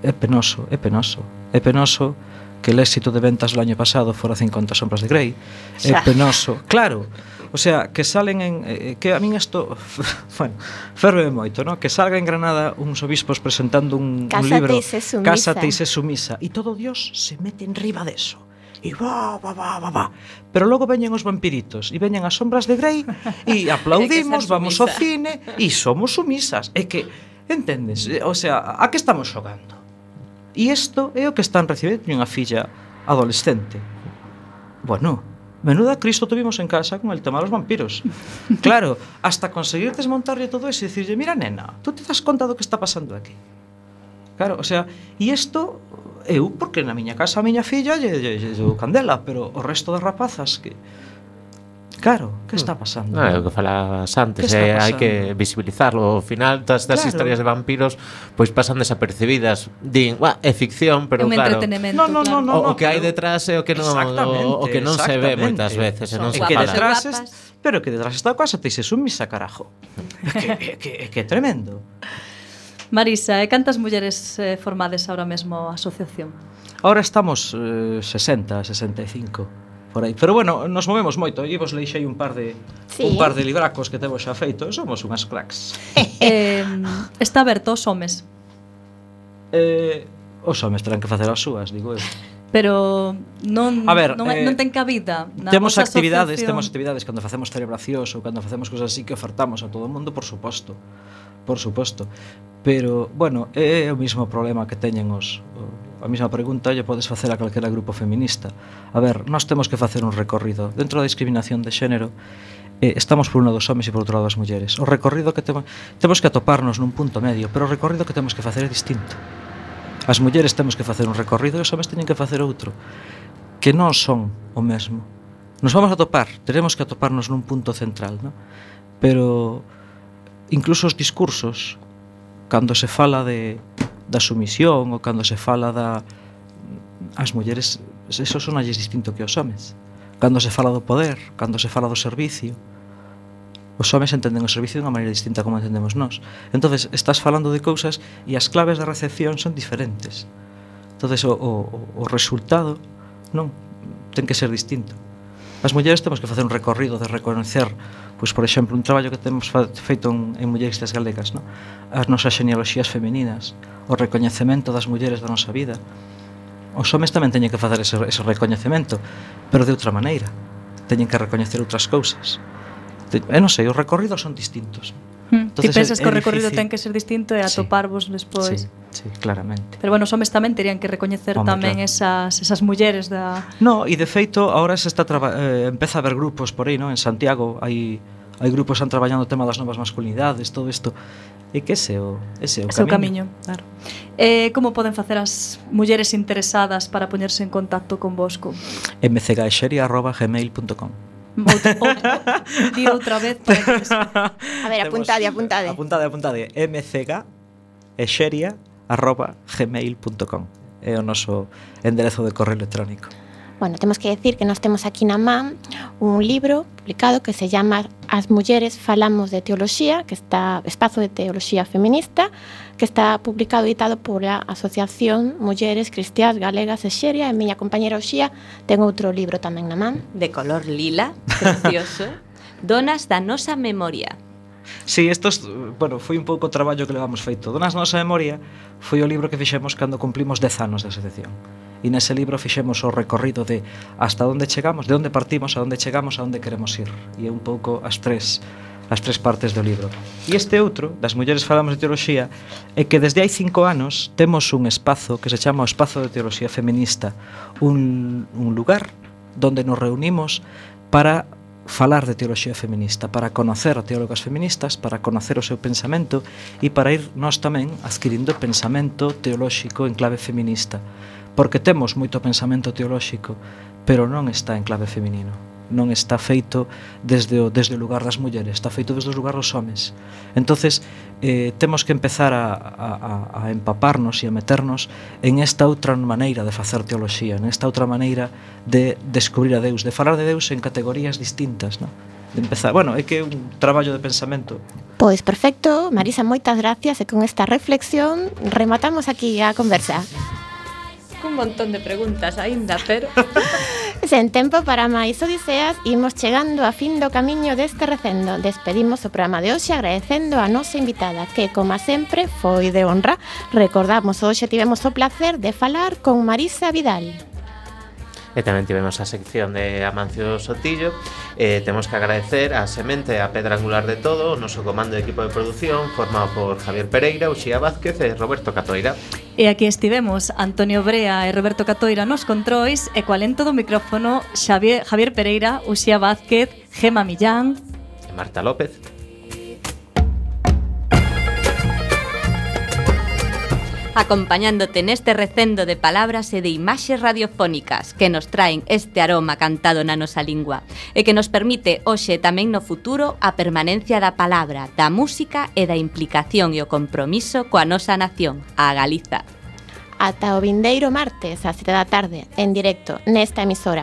é penoso, é penoso. É penoso que el éxito de ventas do año pasado fora 50 sombras de Grey. É penoso, claro, O sea, que salen en eh, eh que a min isto bueno, ferve moito, no? Que salga en Granada uns obispos presentando un, un libro, Casa e se sumisa, e todo Dios se mete en riba deso e va, va, va, va, va. Pero logo veñen os vampiritos e veñen as sombras de Grey e aplaudimos, vamos ao cine e somos sumisas. É que, entendes? Eh, o sea, a que estamos xogando? E isto é o que están recibindo unha filla adolescente. Bueno, menuda Cristo tuvimos en casa con el tema de los vampiros. Claro, hasta conseguir desmontarle todo eso y decirle, mira nena, tú te das conta do que está pasando aquí. Claro, o sea, e isto eu, porque na miña casa a miña filla lle, lle, lle, lle candela, pero o resto das rapazas que Claro, que mm. está pasando? Ah, é o que falabas antes, eh, hai que visibilizarlo. Ao final, todas estas claro. historias de vampiros pois pasan desapercibidas. Din, "Buah, é ficción, pero Un claro. entretenimento, No, no, no, claro. no, no, o, o que hai detrás é o que non o, o que non se ve moitas veces, e non se que fala. detrás es, pero que detrás está cosa te dices un misa carajo. que, que, que, que tremendo. Marisa, e cantas mulleres eh, formades ahora mesmo a asociación? Ahora estamos eh, 60, 65 por aí. Pero bueno, nos movemos moito e vos leixei un par de sí. un par de libracos que temos xa feito, somos unhas cracks. eh, está aberto aos homes. Eh, os homes terán que facer as súas, digo eu. Pero non a ver, non, eh, non ten cabida na Temos actividades, asociación. temos actividades cando facemos celebracións ou cando facemos cousas así que ofertamos a todo o mundo, por suposto. Por suposto. Pero, bueno, é o mesmo problema que teñen os, os a mesma pregunta lle podes facer a calquera grupo feminista. A ver, nós temos que facer un recorrido dentro da discriminación de xénero eh, estamos por un lado dos homens e por outro lado das mulleres. O recorrido que temos temos que atoparnos nun punto medio, pero o recorrido que temos que facer é distinto. As mulleres temos que facer un recorrido e os homens teñen que facer outro, que non son o mesmo. Nos vamos a topar, teremos que atoparnos nun punto central, non? Pero incluso os discursos cando se fala de da sumisión ou cando se fala da as mulleres eso sonalles distinto que os homens cando se fala do poder, cando se fala do servicio os homens entenden o servicio dunha maneira distinta como entendemos nós. Entonces estás falando de cousas e as claves da recepción son diferentes. Entonces o, o, o resultado non ten que ser distinto. As mulleres temos que facer un recorrido de reconocer, pois por exemplo, un traballo que temos feito en, en mulleres galegas, no? as nosas genealoxías femininas, o recoñecemento das mulleres da nosa vida. Os homes tamén teñen que facer ese, ese recoñecemento, pero de outra maneira. Teñen que recoñecer outras cousas. E non sei, os recorridos son distintos. Hmm. Entonces, Ti pensas que o recorrido difícil. ten que ser distinto e atoparvos sí, despois. Sí, sí, claramente. Pero bueno, os homes tamén terían que recoñecer Home, tamén claro. esas, esas mulleres da... No, e de feito, ahora se está traba... eh, empeza a haber grupos por aí, ¿no? en Santiago hai hai grupos que están traballando o tema das novas masculinidades, todo isto. E que ese o, ese o ese camiño. camiño claro. Eh, como poden facer as mulleres interesadas para poñerse en contacto con vosco? mcgaixeria.gmail.com Outra, outra, di outra vez para que... A ver, apuntade, apuntade. Apuntade, apuntade. mcg.exeria.gmail.com É o noso enderezo de correo electrónico. Bueno, temos que decir que nós temos aquí na man un libro publicado que se llama As mulleres falamos de teoloxía, que está Espazo de Teoloxía Feminista, que está publicado e editado pola Asociación Mulleres Cristiás Galegas e Xeria e miña compañera Oxía ten outro libro tamén na man. De color lila, precioso. Donas da nosa memoria. Sí, estos, bueno, foi un pouco o traballo que levamos feito. Donas nosa memoria foi o libro que fixemos cando cumplimos 10 anos da asociación. E nese libro fixemos o recorrido de hasta onde chegamos, de onde partimos, a onde chegamos, a onde queremos ir. E é un pouco as tres as tres partes do libro. E este outro, das mulleres falamos de teoloxía, é que desde hai cinco anos temos un espazo que se chama o Espazo de Teoloxía Feminista, un, un lugar donde nos reunimos para falar de teoloxía feminista, para conocer a teólogas feministas, para conocer o seu pensamento e para ir nós tamén adquirindo pensamento teolóxico en clave feminista, porque temos moito pensamento teolóxico, pero non está en clave feminino non está feito desde o, desde o lugar das mulleres, está feito desde o lugar dos homes. Entonces, eh, temos que empezar a, a, a empaparnos e a meternos en esta outra maneira de facer teoloxía, en esta outra maneira de descubrir a Deus, de falar de Deus en categorías distintas, non? de empezar. Bueno, é que é un traballo de pensamento. Pois perfecto, Marisa, moitas gracias e con esta reflexión rematamos aquí a conversa cun montón de preguntas aínda, pero... Sen tempo para máis odiseas, imos chegando a fin do camiño deste recendo. Despedimos o programa de hoxe agradecendo a nosa invitada, que, como sempre, foi de honra. Recordamos, hoxe tivemos o placer de falar con Marisa Vidal e tamén tivemos a sección de Amancio Sotillo. Eh, temos que agradecer a Semente, a pedra angular de todo, o noso comando de equipo de producción formado por Javier Pereira, Uxía Vázquez e Roberto Catoira. E aquí estivemos Antonio Brea e Roberto Catoira nos controis e coa lento do micrófono Xavier, Javier Pereira, Uxía Vázquez, Gema Millán e Marta López. acompañándote neste recendo de palabras e de imaxes radiofónicas que nos traen este aroma cantado na nosa lingua e que nos permite hoxe e tamén no futuro a permanencia da palabra, da música e da implicación e o compromiso coa nosa nación, a Galiza. Ata o vindeiro martes ás 7 da tarde, en directo, nesta emisora